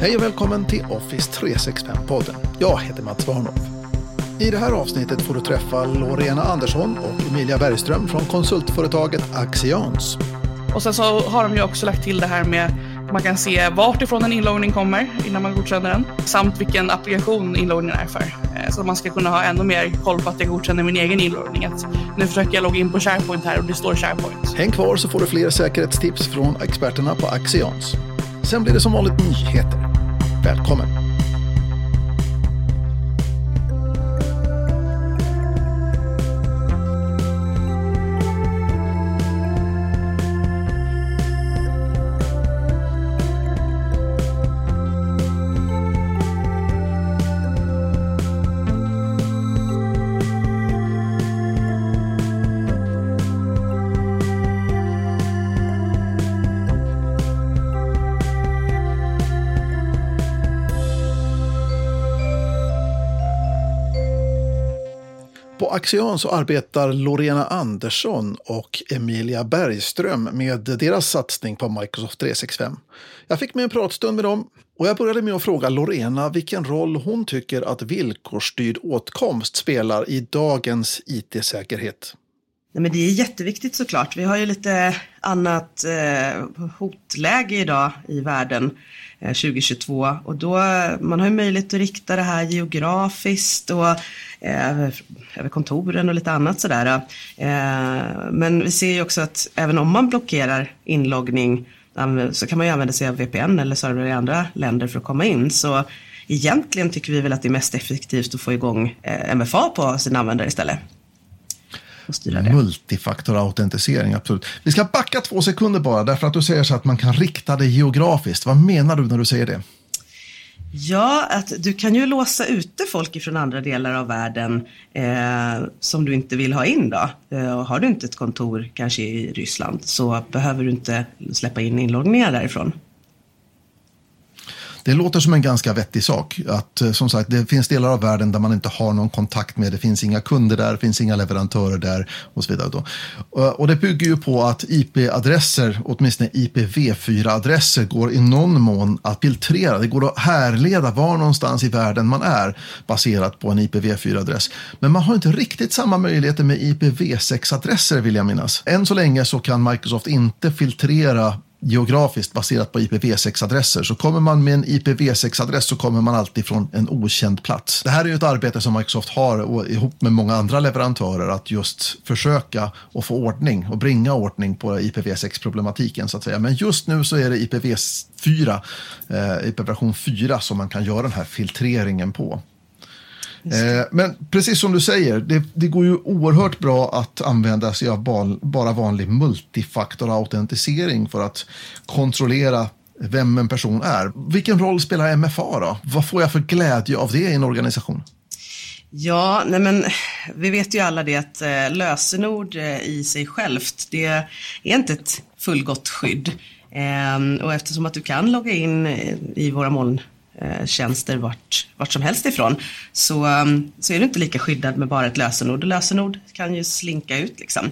Hej och välkommen till Office 365-podden. Jag heter Mats Warnhoff. I det här avsnittet får du träffa Lorena Andersson och Emilia Bergström från konsultföretaget Axians. Och sen så har de ju också lagt till det här med att man kan se vart ifrån en inloggning kommer innan man godkänner den. Samt vilken applikation inloggningen är för. Eh, Så att man ska kunna ha ännu mer koll på att jag godkänner min egen inloggning. Att nu försöker jag logga in på SharePoint här och det står SharePoint. Häng kvar så får du fler säkerhetstips från experterna på Axians. Sen blir det som vanligt nyheter. Välkommen! På Axion så arbetar Lorena Andersson och Emilia Bergström med deras satsning på Microsoft 365. Jag fick med en pratstund med dem och jag började med att fråga Lorena vilken roll hon tycker att villkorsstyrd åtkomst spelar i dagens IT-säkerhet. Nej, men det är jätteviktigt såklart. Vi har ju lite annat eh, hotläge idag i världen eh, 2022 och då man har ju möjlighet att rikta det här geografiskt och eh, över, över kontoren och lite annat sådär. Eh, men vi ser ju också att även om man blockerar inloggning eh, så kan man ju använda sig av VPN eller servrar i andra länder för att komma in. Så egentligen tycker vi väl att det är mest effektivt att få igång eh, MFA på sina användare istället. Och styra det. Multifaktorautentisering, absolut. Vi ska backa två sekunder bara, därför att du säger så att man kan rikta det geografiskt. Vad menar du när du säger det? Ja, att du kan ju låsa ute folk från andra delar av världen eh, som du inte vill ha in då. Eh, och har du inte ett kontor kanske i Ryssland så behöver du inte släppa in inloggningar därifrån. Det låter som en ganska vettig sak. Att, eh, som sagt, det finns delar av världen där man inte har någon kontakt med. Det finns inga kunder där, det finns inga leverantörer där och så vidare. Då. Eh, och det bygger ju på att IP-adresser, åtminstone IPv4-adresser, går i någon mån att filtrera. Det går att härleda var någonstans i världen man är baserat på en IPv4-adress. Men man har inte riktigt samma möjligheter med IPv6-adresser vill jag minnas. Än så länge så kan Microsoft inte filtrera geografiskt baserat på IPv6-adresser. Så kommer man med en IPv6-adress så kommer man alltid från en okänd plats. Det här är ju ett arbete som Microsoft har och, ihop med många andra leverantörer att just försöka och få ordning och bringa ordning på IPv6-problematiken så att säga. Men just nu så är det IPv4, eh, IPv4 som man kan göra den här filtreringen på. Eh, men precis som du säger, det, det går ju oerhört bra att använda sig av bal, bara vanlig multifaktorautentisering för att kontrollera vem en person är. Vilken roll spelar MFA då? Vad får jag för glädje av det i en organisation? Ja, nej men vi vet ju alla det att eh, lösenord eh, i sig självt, det är inte ett fullgott skydd. Eh, och eftersom att du kan logga in eh, i våra Eh, tjänster vart, vart som helst ifrån så, ehm, så är du inte lika skyddad med bara ett lösenord. Och lösenord kan ju slinka ut liksom.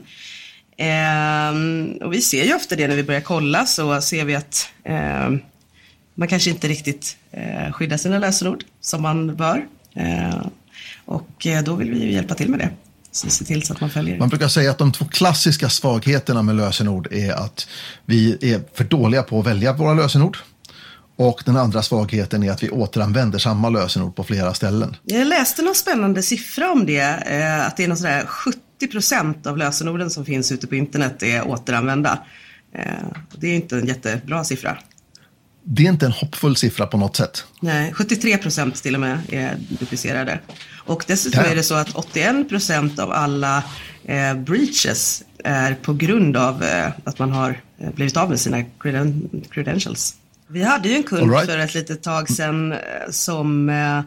Ehm, och vi ser ju ofta det när vi börjar kolla så ser vi att ehm, man kanske inte riktigt eh, skyddar sina lösenord som man bör. Eh, och då vill vi ju hjälpa till med det. Så se till så att man följer det. Man brukar säga att de två klassiska svagheterna med lösenord är att vi är för dåliga på att välja våra lösenord. Och den andra svagheten är att vi återanvänder samma lösenord på flera ställen. Jag läste någon spännande siffra om det, eh, att det är något sådär 70 procent av lösenorden som finns ute på internet är återanvända. Eh, det är inte en jättebra siffra. Det är inte en hoppfull siffra på något sätt. Nej, 73 procent till och med är duplicerade. Och dessutom Där. är det så att 81 procent av alla eh, breaches är på grund av eh, att man har eh, blivit av med sina creden- credentials. Vi hade ju en kund right. för ett litet tag sedan eh, som eh,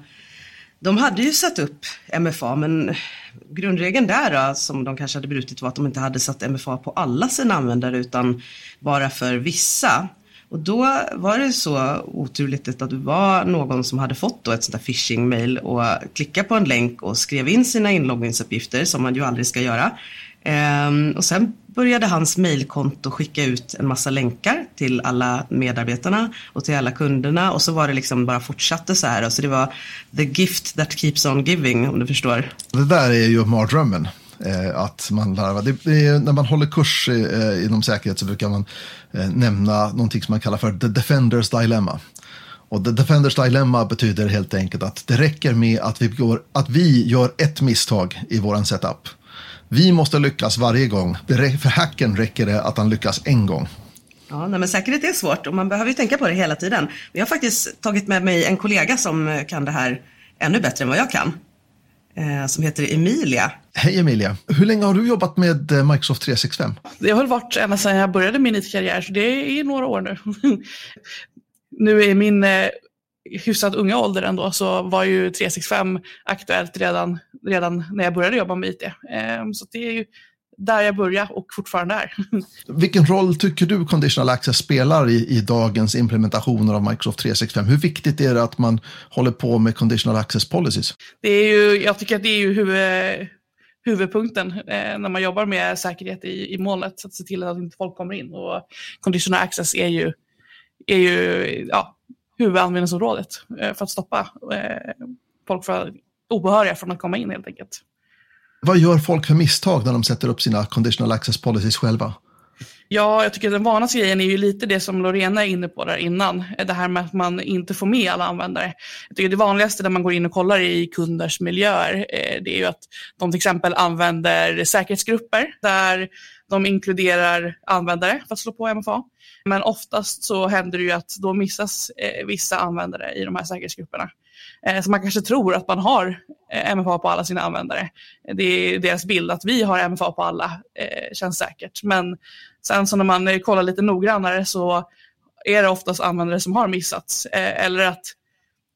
de hade ju satt upp MFA men grundregeln där då, som de kanske hade brutit var att de inte hade satt MFA på alla sina användare utan bara för vissa. Och då var det så oturligt att det var någon som hade fått då ett sånt där phishing-mail och klicka på en länk och skrev in sina inloggningsuppgifter som man ju aldrig ska göra. Ehm, och sen började hans mejlkonto skicka ut en massa länkar till alla medarbetarna och till alla kunderna och så var det liksom bara fortsatte så här. Så det var the gift that keeps on giving om du förstår. Det där är ju mardrömmen. Eh, att man larvar. Det, det när man håller kurs eh, inom säkerhet så brukar man eh, nämna någonting som man kallar för the defenders dilemma. Och the defenders dilemma betyder helt enkelt att det räcker med att vi, går, att vi gör ett misstag i våran setup. Vi måste lyckas varje gång. För hacken räcker det att han lyckas en gång. Ja, nej, men säkerhet är svårt och man behöver ju tänka på det hela tiden. Jag har faktiskt tagit med mig en kollega som kan det här ännu bättre än vad jag kan. Eh, som heter Emilia. Hej Emilia! Hur länge har du jobbat med eh, Microsoft 365? Det har väl varit ända sedan jag började min IT-karriär, så det är några år nu. nu är min eh, hyfsat unga ålder ändå så var ju 365 aktuellt redan, redan när jag började jobba med IT. Eh, så det är ju där jag började och fortfarande är. Vilken roll tycker du Conditional Access spelar i, i dagens implementationer av Microsoft 365? Hur viktigt är det att man håller på med Conditional Access Policies? Det är ju, jag tycker att det är ju huvud, huvudpunkten eh, när man jobbar med säkerhet i, i molnet, att se till att inte folk kommer in. Och Conditional Access är ju, är ju ja, huvudanvändningsområdet eh, för att stoppa eh, folk för obehöriga från att komma in helt enkelt. Vad gör folk för misstag när de sätter upp sina conditional access policies själva? Ja, jag tycker att den vanligaste grejen är ju lite det som Lorena är inne på där innan. Det här med att man inte får med alla användare. Jag tycker det vanligaste när man går in och kollar i kunders miljöer, eh, det är ju att de till exempel använder säkerhetsgrupper där de inkluderar användare för att slå på MFA. Men oftast så händer det ju att då missas eh, vissa användare i de här säkerhetsgrupperna. Eh, så man kanske tror att man har eh, MFA på alla sina användare. Det är deras bild att vi har MFA på alla, eh, känns säkert. Men sen så när man eh, kollar lite noggrannare så är det oftast användare som har missats. Eh, eller att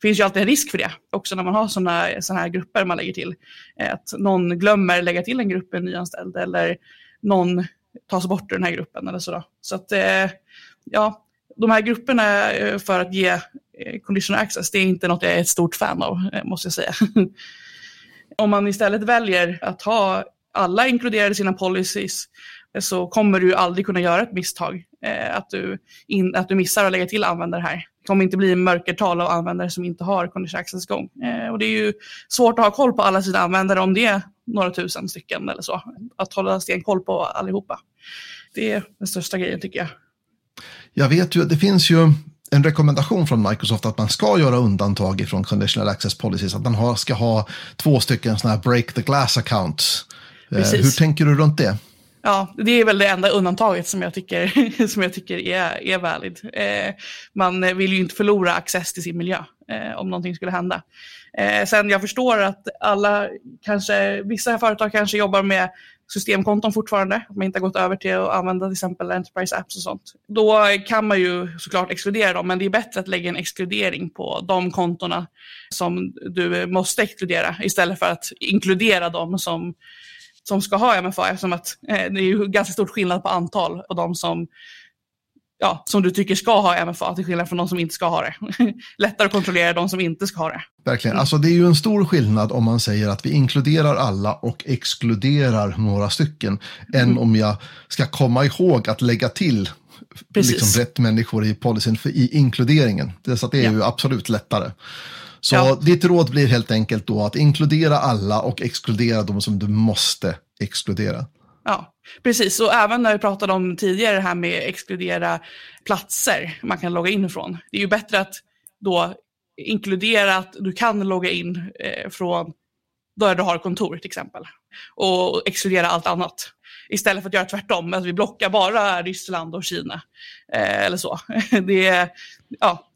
det finns ju alltid en risk för det, också när man har sådana såna här grupper man lägger till. Eh, att någon glömmer lägga till en grupp en nyanställd eller någon tas bort ur den här gruppen eller så. Så att, eh, ja, de här grupperna eh, för att ge eh, conditional access, det är inte något jag är ett stort fan av, måste jag säga. Om man istället väljer att ha alla inkluderade i sina policies så kommer du aldrig kunna göra ett misstag. Eh, att, du in, att du missar att lägga till användare här. Det kommer inte bli mörkertal av användare som inte har conditional access igång. Eh, och det är ju svårt att ha koll på alla sina användare om det några tusen stycken eller så. Att hålla stenkoll på allihopa. Det är den största grejen tycker jag. Jag vet ju, det finns ju en rekommendation från Microsoft att man ska göra undantag från conditional access policies. Att man har, ska ha två stycken sådana här break the glass accounts. Eh, Precis. Hur tänker du runt det? Ja, det är väl det enda undantaget som jag tycker, som jag tycker är, är valid. Eh, man vill ju inte förlora access till sin miljö eh, om någonting skulle hända. Eh, sen jag förstår att alla, kanske, vissa företag kanske jobbar med systemkonton fortfarande, att man inte har gått över till att använda till exempel Enterprise Apps och sånt. Då kan man ju såklart exkludera dem, men det är bättre att lägga en exkludering på de kontona som du måste exkludera istället för att inkludera dem som, som ska ha MFA, eftersom att eh, det är ju ganska stor skillnad på antal på de som ja, som du tycker ska ha MFA till skillnad från de som inte ska ha det. Lättare att kontrollera de som inte ska ha det. Verkligen, alltså det är ju en stor skillnad om man säger att vi inkluderar alla och exkluderar några stycken, mm. än om jag ska komma ihåg att lägga till liksom rätt människor i policyn för, i inkluderingen. Så det är ja. ju absolut lättare. Så ja. ditt råd blir helt enkelt då att inkludera alla och exkludera de som du måste exkludera. Ja, precis. Och även när vi pratade om tidigare det här med exkludera platser man kan logga in ifrån. Det är ju bättre att då inkludera att du kan logga in eh, från där du har kontor till exempel. Och exkludera allt annat. Istället för att göra tvärtom, att vi blockar bara Ryssland och Kina. Eh, eller så. Det är, ja,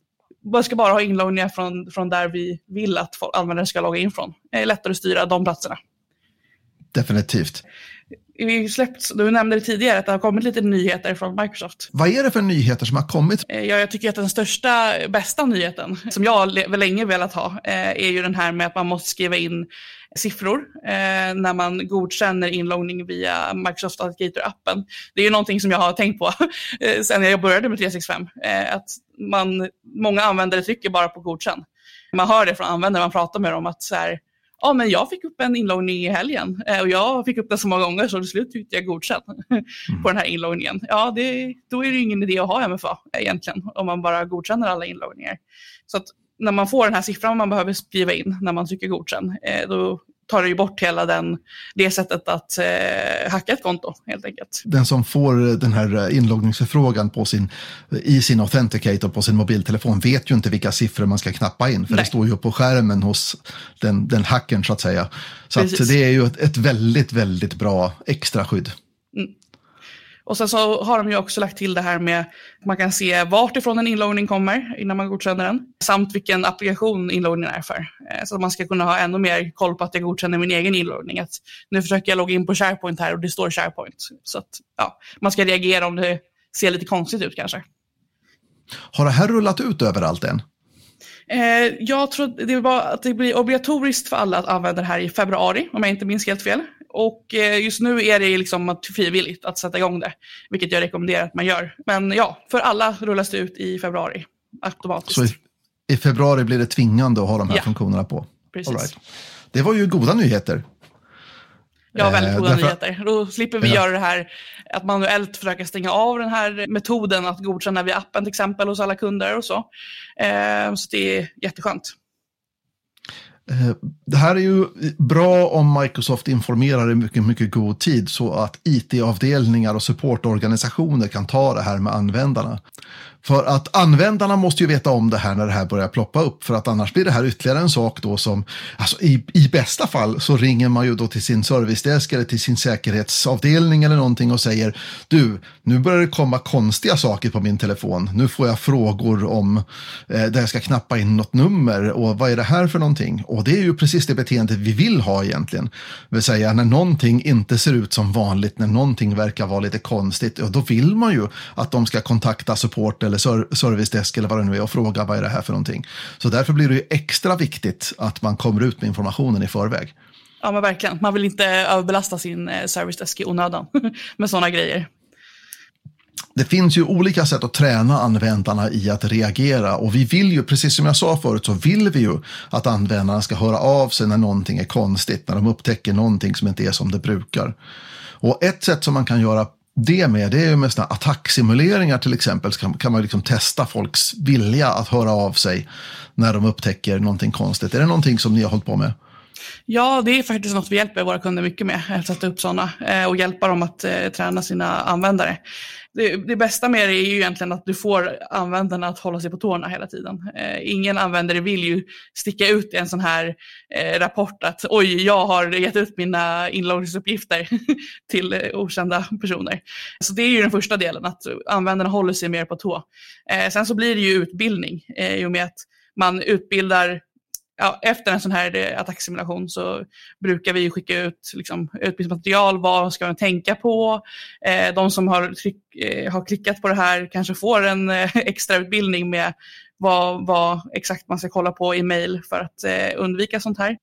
man ska bara ha inloggningar från, från där vi vill att användare ska logga in från. Det är lättare att styra de platserna. Definitivt vi släppt, du nämnde det tidigare, att det har kommit lite nyheter från Microsoft. Vad är det för nyheter som har kommit? Eh, ja, jag tycker att den största, bästa nyheten, som jag länge velat ha, eh, är ju den här med att man måste skriva in siffror eh, när man godkänner inloggning via Microsoft Authenticator-appen. Det är ju någonting som jag har tänkt på sen jag började med 365. att man, många användare trycker bara på godkänn. Man hör det från användare, man pratar med dem att så här, ja, men jag fick upp en inloggning i helgen eh, och jag fick upp den så många gånger så till slut tyckte jag godkänd mm. på den här inloggningen. Ja, det, då är det ingen idé att ha MFA egentligen om man bara godkänner alla inloggningar. Så att när man får den här siffran man behöver skriva in när man trycker godkänd, eh, då tar det ju bort hela den, det sättet att eh, hacka ett konto helt enkelt. Den som får den här inloggningsförfrågan på sin, i sin Authenticator på sin mobiltelefon vet ju inte vilka siffror man ska knappa in, för Nej. det står ju på skärmen hos den, den hackern så att säga. Så att det är ju ett, ett väldigt, väldigt bra extra skydd. Mm. Och sen så har de ju också lagt till det här med att man kan se vart ifrån en inloggning kommer innan man godkänner den. Samt vilken applikation inloggningen är för. Eh, så att man ska kunna ha ännu mer koll på att jag godkänner min egen inloggning. Att nu försöker jag logga in på SharePoint här och det står SharePoint. Så att ja, man ska reagera om det ser lite konstigt ut kanske. Har det här rullat ut överallt än? Eh, jag tror det var att det blir obligatoriskt för alla att använda det här i februari, om jag inte minns helt fel. Och eh, just nu är det liksom frivilligt att sätta igång det, vilket jag rekommenderar att man gör. Men ja, för alla rullas det ut i februari automatiskt. Så i, i februari blir det tvingande att ha de här ja. funktionerna på? Precis. Right. Det var ju goda nyheter. Ja, väldigt goda eh, därför... nyheter. Då slipper vi ja. göra det här att manuellt försöka stänga av den här metoden att godkänna via appen till exempel hos alla kunder och så. Eh, så det är jätteskönt. Eh, det här är ju bra om Microsoft informerar i mycket, mycket god tid så att IT-avdelningar och supportorganisationer kan ta det här med användarna. För att användarna måste ju veta om det här när det här börjar ploppa upp. För att annars blir det här ytterligare en sak då som, alltså i, i bästa fall så ringer man ju då till sin servicedesk eller till sin säkerhetsavdelning eller någonting och säger du, nu börjar det komma konstiga saker på min telefon. Nu får jag frågor om eh, där jag ska knappa in något nummer och vad är det här för någonting? Och det är ju precis det beteendet vi vill ha egentligen. Det vill säga när någonting inte ser ut som vanligt, när någonting verkar vara lite konstigt, ja, då vill man ju att de ska kontakta support eller servicedesk eller vad det nu är och fråga vad är det här för någonting. Så därför blir det ju extra viktigt att man kommer ut med informationen i förväg. Ja men verkligen, man vill inte överbelasta sin eh, servicedesk i onödan med sådana grejer. Det finns ju olika sätt att träna användarna i att reagera och vi vill ju, precis som jag sa förut, så vill vi ju att användarna ska höra av sig när någonting är konstigt, när de upptäcker någonting som inte är som det brukar. Och ett sätt som man kan göra det med, det är ju med sådana attacksimuleringar till exempel, så kan, kan man liksom testa folks vilja att höra av sig när de upptäcker någonting konstigt. Är det någonting som ni har hållit på med? Ja, det är faktiskt något vi hjälper våra kunder mycket med, att sätta upp sådana eh, och hjälpa dem att eh, träna sina användare det, det, bästa med det är ju egentligen att du får användarna att hålla sig på tårna hela tiden. Eh, ingen användare vill ju sticka ut i en sån här eh, rapport att oj, jag har gett ut mina inloggningsuppgifter till eh, okända personer. Så det är ju den första delen, att användarna håller sig mer på tå. Eh, sen så blir det ju utbildning eh, i och med att man utbildar ja, efter en sån här eh, attacksimulation så brukar vi skicka ut liksom, utbildningsmaterial, vad ska man tänka på? Eh, de som har, tryck, eh, har klickat på det här kanske får en eh, extra utbildning med vad, vad, exakt man ska kolla på i mail för att eh, undvika sånt här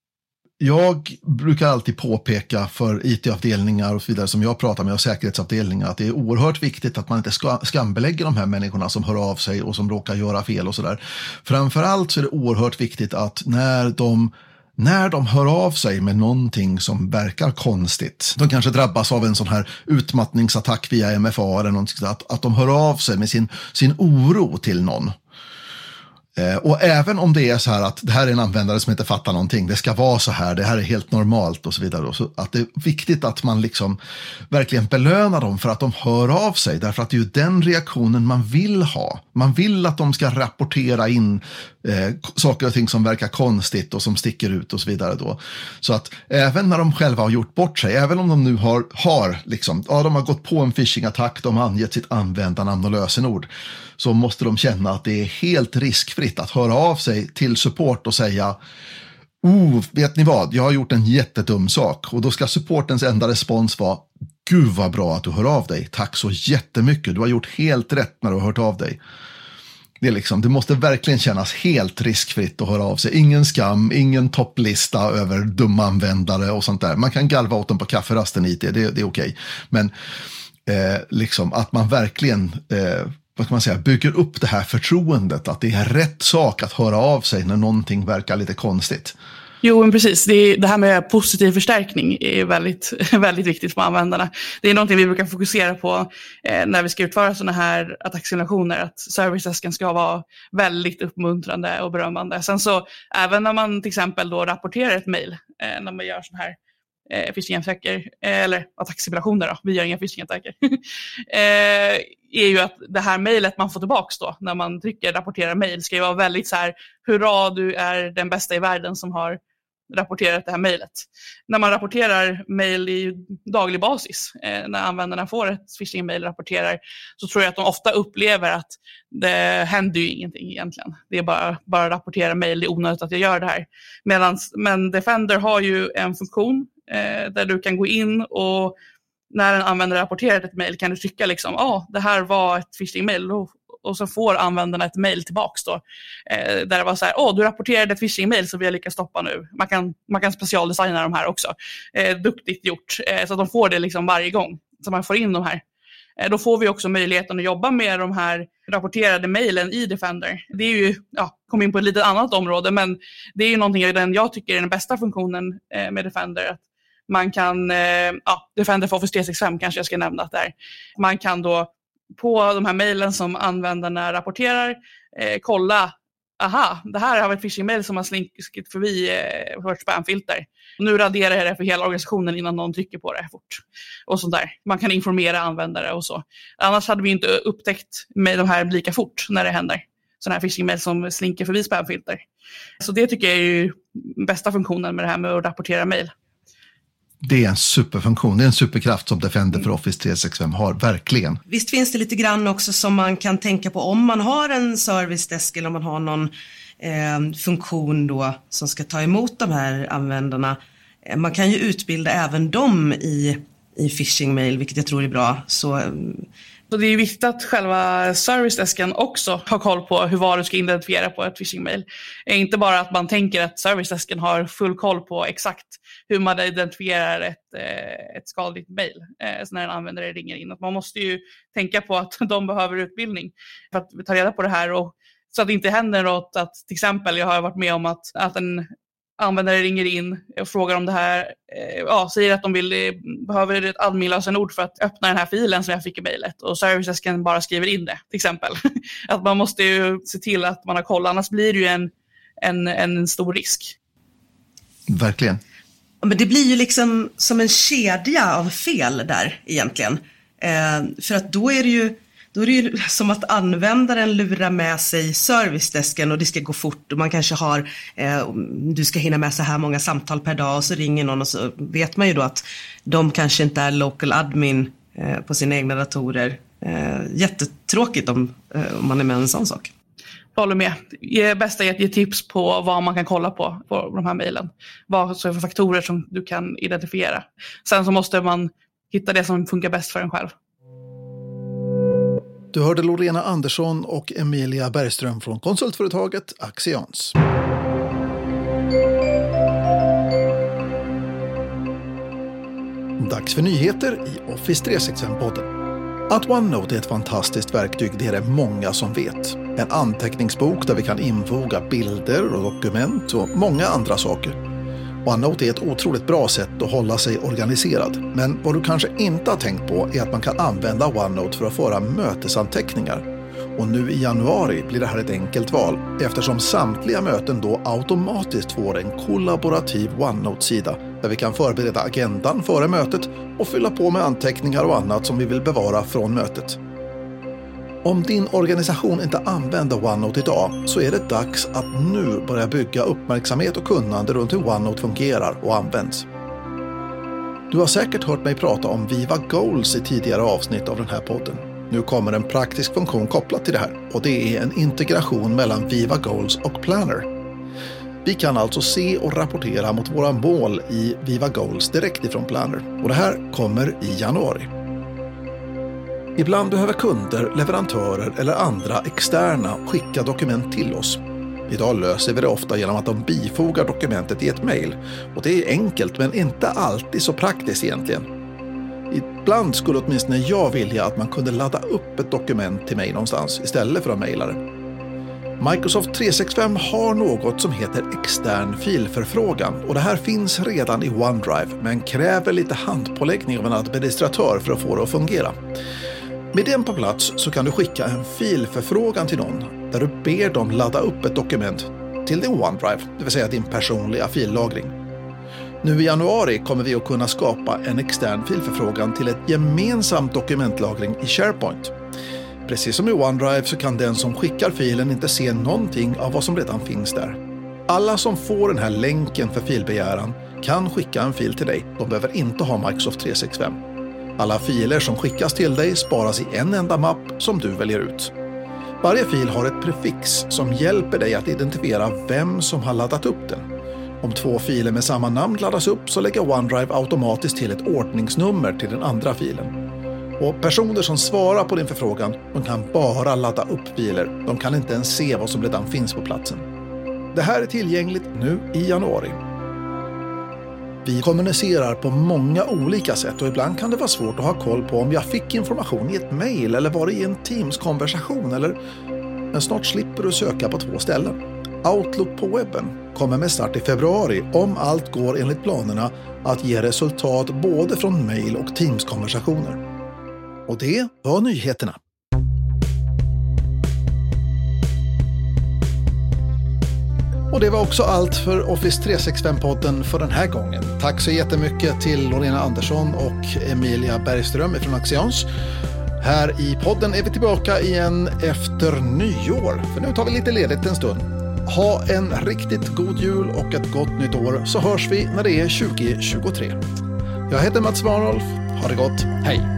jag brukar alltid påpeka för it-avdelningar och så vidare som jag pratar med och säkerhetsavdelningar att det är oerhört viktigt att man inte ska, skambelägger de här människorna som hör av sig och som råkar göra fel och sådär. Framförallt så är det oerhört viktigt att när de när de hör av sig med någonting som verkar konstigt, de kanske drabbas av en sån här utmattningsattack via MFA eller någonting, att, att de hör av sig med sin, sin oro till någon Eh, och även om det är så här att det här är en användare som inte fattar någonting, det ska vara så här, det här är helt normalt och så vidare. Så att det är viktigt att man liksom verkligen belönar dem för att de hör av sig, därför att det är ju den reaktionen man vill ha. Man vill att de ska rapportera in eh, saker och ting som verkar konstigt och som sticker ut och så vidare. Då. Så att även när de själva har gjort bort sig, även om de nu har, har liksom, ja, de har gått på en phishing-attack, de har angett sitt användarnamn och lösenord, så måste de känna att det är helt riskfritt att höra av sig till support och säga Oh, vet ni vad, jag har gjort en jättedum sak och då ska supportens enda respons vara Gud vad bra att du hör av dig. Tack så jättemycket. Du har gjort helt rätt när du har hört av dig. Det, är liksom, det måste verkligen kännas helt riskfritt att höra av sig. Ingen skam, ingen topplista över dumma användare och sånt där. Man kan galva åt dem på kafferasten IT, det, det är okej. Okay. Men eh, liksom att man verkligen eh, vad kan man säga, bygger upp det här förtroendet att det är rätt sak att höra av sig när någonting verkar lite konstigt. Jo, men precis. Det, är, det här med positiv förstärkning är väldigt, väldigt viktigt för användarna. Det är någonting vi brukar fokusera på eh, när vi ska utföra sådana här attacksimulationer, att servicedesken ska vara väldigt uppmuntrande och berömmande. Sen så, även när man till exempel då rapporterar ett mejl, eh, när man gör sådana här eh, phishing-attacker, eh, eller attacksimulationer då, vi gör inga phishing-attacker, eh, är ju att det här mejlet man får tillbaka då, när man trycker rapportera mejl, ska ju vara väldigt så här, hurra du är den bästa i världen som har rapporterat det här mejlet. När man rapporterar mejl i daglig basis, eh, när användarna får ett phishing-mejl rapporterar, så tror jag att de ofta upplever att det händer ju ingenting egentligen. Det är bara, bara rapportera mejl, det är onödigt att jag gör det här. Medans, men Defender har ju en funktion eh, där du kan gå in och när en användare rapporterar ett mejl kan du trycka liksom, ja, ah, det här var ett phishing-mejl och, och så får användarna ett mejl tillbaks då. Eh, där det var så här, åh, oh, du rapporterade ett phishing-mejl som vi har lyckats stoppa nu. Man kan, man kan specialdesigna de här också. Eh, duktigt gjort, eh, så att de får det liksom varje gång. Så man får in de här. Eh, då får vi också möjligheten att jobba med de här rapporterade mejlen i Defender. Det är ju, ja, kom in på ett litet annat område, men det är ju någonting den jag tycker är den bästa funktionen eh, med Defender. Att man kan, eh, ja, Defender för Office 365 kanske jag ska nämna att det är. Man kan då på de här mejlen som användarna rapporterar eh, kolla aha, det här har varit phishing-mail som har slinkit förbi eh, vårt spamfilter. Nu raderar jag det för hela organisationen innan någon trycker på det fort. Och sånt där. Man kan informera användare och så. Annars hade vi inte upptäckt med de här lika fort när det händer. Sådana här phishing-mail som slinker förbi spamfilter. Så det tycker jag är ju bästa funktionen med det här med att rapportera mejl det är en superfunktion, det är en superkraft som Defender för Office 365 har, verkligen. Visst finns det lite grann också som man kan tänka på om man har en servicedesk eller om man har någon eh, funktion då som ska ta emot de här användarna. Eh, man kan ju utbilda även dem i, i phishing-mail, vilket jag tror är bra. Så så det är viktigt att själva servicedesken också har koll på hur varor ska identifiera på ett phishing-mail. Inte bara att man tänker att servicedesken har full koll på exakt hur man identifierar ett, eh, ett skadligt mejl, eh, när en användare ringer in. Att man måste ju tänka på att de behöver utbildning för att ta reda på det här och så att det inte händer något att till exempel jag har varit med om att, att en användare ringer in och frågar om det här, eh, ja, säger att de vill, eh, behöver ett adminlösenord för att öppna den här filen som jag fick i mejlet och servicedesken bara skriver in det, till exempel. att man måste ju se till att man har koll, annars blir det ju en, en, en stor risk. Verkligen. Men det blir ju liksom som en kedja av fel där egentligen. Eh, för att då är det ju då är det ju som att användaren lurar med sig servicedesken och det ska gå fort och man kanske har, eh, du ska hinna med så här många samtal per dag och så ringer någon och så vet man ju då att de kanske inte är local admin eh, på sina egna datorer. Eh, jättetråkigt om, eh, om man är med en sån sak. Jag håller med. Det bästa är att ge tips på vad man kan kolla på på de här mejlen. Vad är för faktorer som du kan identifiera. Sen så måste man hitta det som funkar bäst för en själv. Du hörde Lorena Andersson och Emilia Bergström från konsultföretaget Axians. Dags för nyheter i Office 365-podden. Att OneNote är ett fantastiskt verktyg, det är det många som vet. En anteckningsbok där vi kan infoga bilder och dokument och många andra saker. OneNote är ett otroligt bra sätt att hålla sig organiserad. Men vad du kanske inte har tänkt på är att man kan använda OneNote för att föra mötesanteckningar. Och nu i januari blir det här ett enkelt val eftersom samtliga möten då automatiskt får en kollaborativ OneNote-sida där vi kan förbereda agendan före mötet och fylla på med anteckningar och annat som vi vill bevara från mötet. Om din organisation inte använder OneNote idag så är det dags att nu börja bygga uppmärksamhet och kunnande runt hur OneNote fungerar och används. Du har säkert hört mig prata om Viva Goals i tidigare avsnitt av den här podden. Nu kommer en praktisk funktion kopplat till det här och det är en integration mellan Viva Goals och Planner. Vi kan alltså se och rapportera mot våra mål i Viva Goals direkt ifrån Planner och det här kommer i januari. Ibland behöver kunder, leverantörer eller andra externa skicka dokument till oss. Idag löser vi det ofta genom att de bifogar dokumentet i ett mejl. Och det är enkelt men inte alltid så praktiskt egentligen. Ibland skulle åtminstone jag vilja att man kunde ladda upp ett dokument till mig någonstans istället för att mejla det. Microsoft 365 har något som heter extern filförfrågan och det här finns redan i OneDrive men kräver lite handpåläggning av en administratör för att få det att fungera. Med den på plats så kan du skicka en filförfrågan till någon där du ber dem ladda upp ett dokument till din OneDrive, det vill säga din personliga fillagring. Nu i januari kommer vi att kunna skapa en extern filförfrågan till ett gemensamt dokumentlagring i SharePoint. Precis som i OneDrive så kan den som skickar filen inte se någonting av vad som redan finns där. Alla som får den här länken för filbegäran kan skicka en fil till dig. De behöver inte ha Microsoft 365. Alla filer som skickas till dig sparas i en enda mapp som du väljer ut. Varje fil har ett prefix som hjälper dig att identifiera vem som har laddat upp den. Om två filer med samma namn laddas upp så lägger OneDrive automatiskt till ett ordningsnummer till den andra filen. Och personer som svarar på din förfrågan de kan bara ladda upp filer. De kan inte ens se vad som redan finns på platsen. Det här är tillgängligt nu i januari. Vi kommunicerar på många olika sätt och ibland kan det vara svårt att ha koll på om jag fick information i ett mejl eller var det i en Teams-konversation eller... Men snart slipper du söka på två ställen. Outlook på webben kommer med start i februari om allt går enligt planerna att ge resultat både från mejl och Teams-konversationer. Och det var nyheterna. Och det var också allt för Office 365-podden för den här gången. Tack så jättemycket till Lorena Andersson och Emilia Bergström från Axions. Här i podden är vi tillbaka igen efter nyår, för nu tar vi lite ledigt en stund. Ha en riktigt god jul och ett gott nytt år så hörs vi när det är 2023. Jag heter Mats Warnolf. Ha det gott. Hej!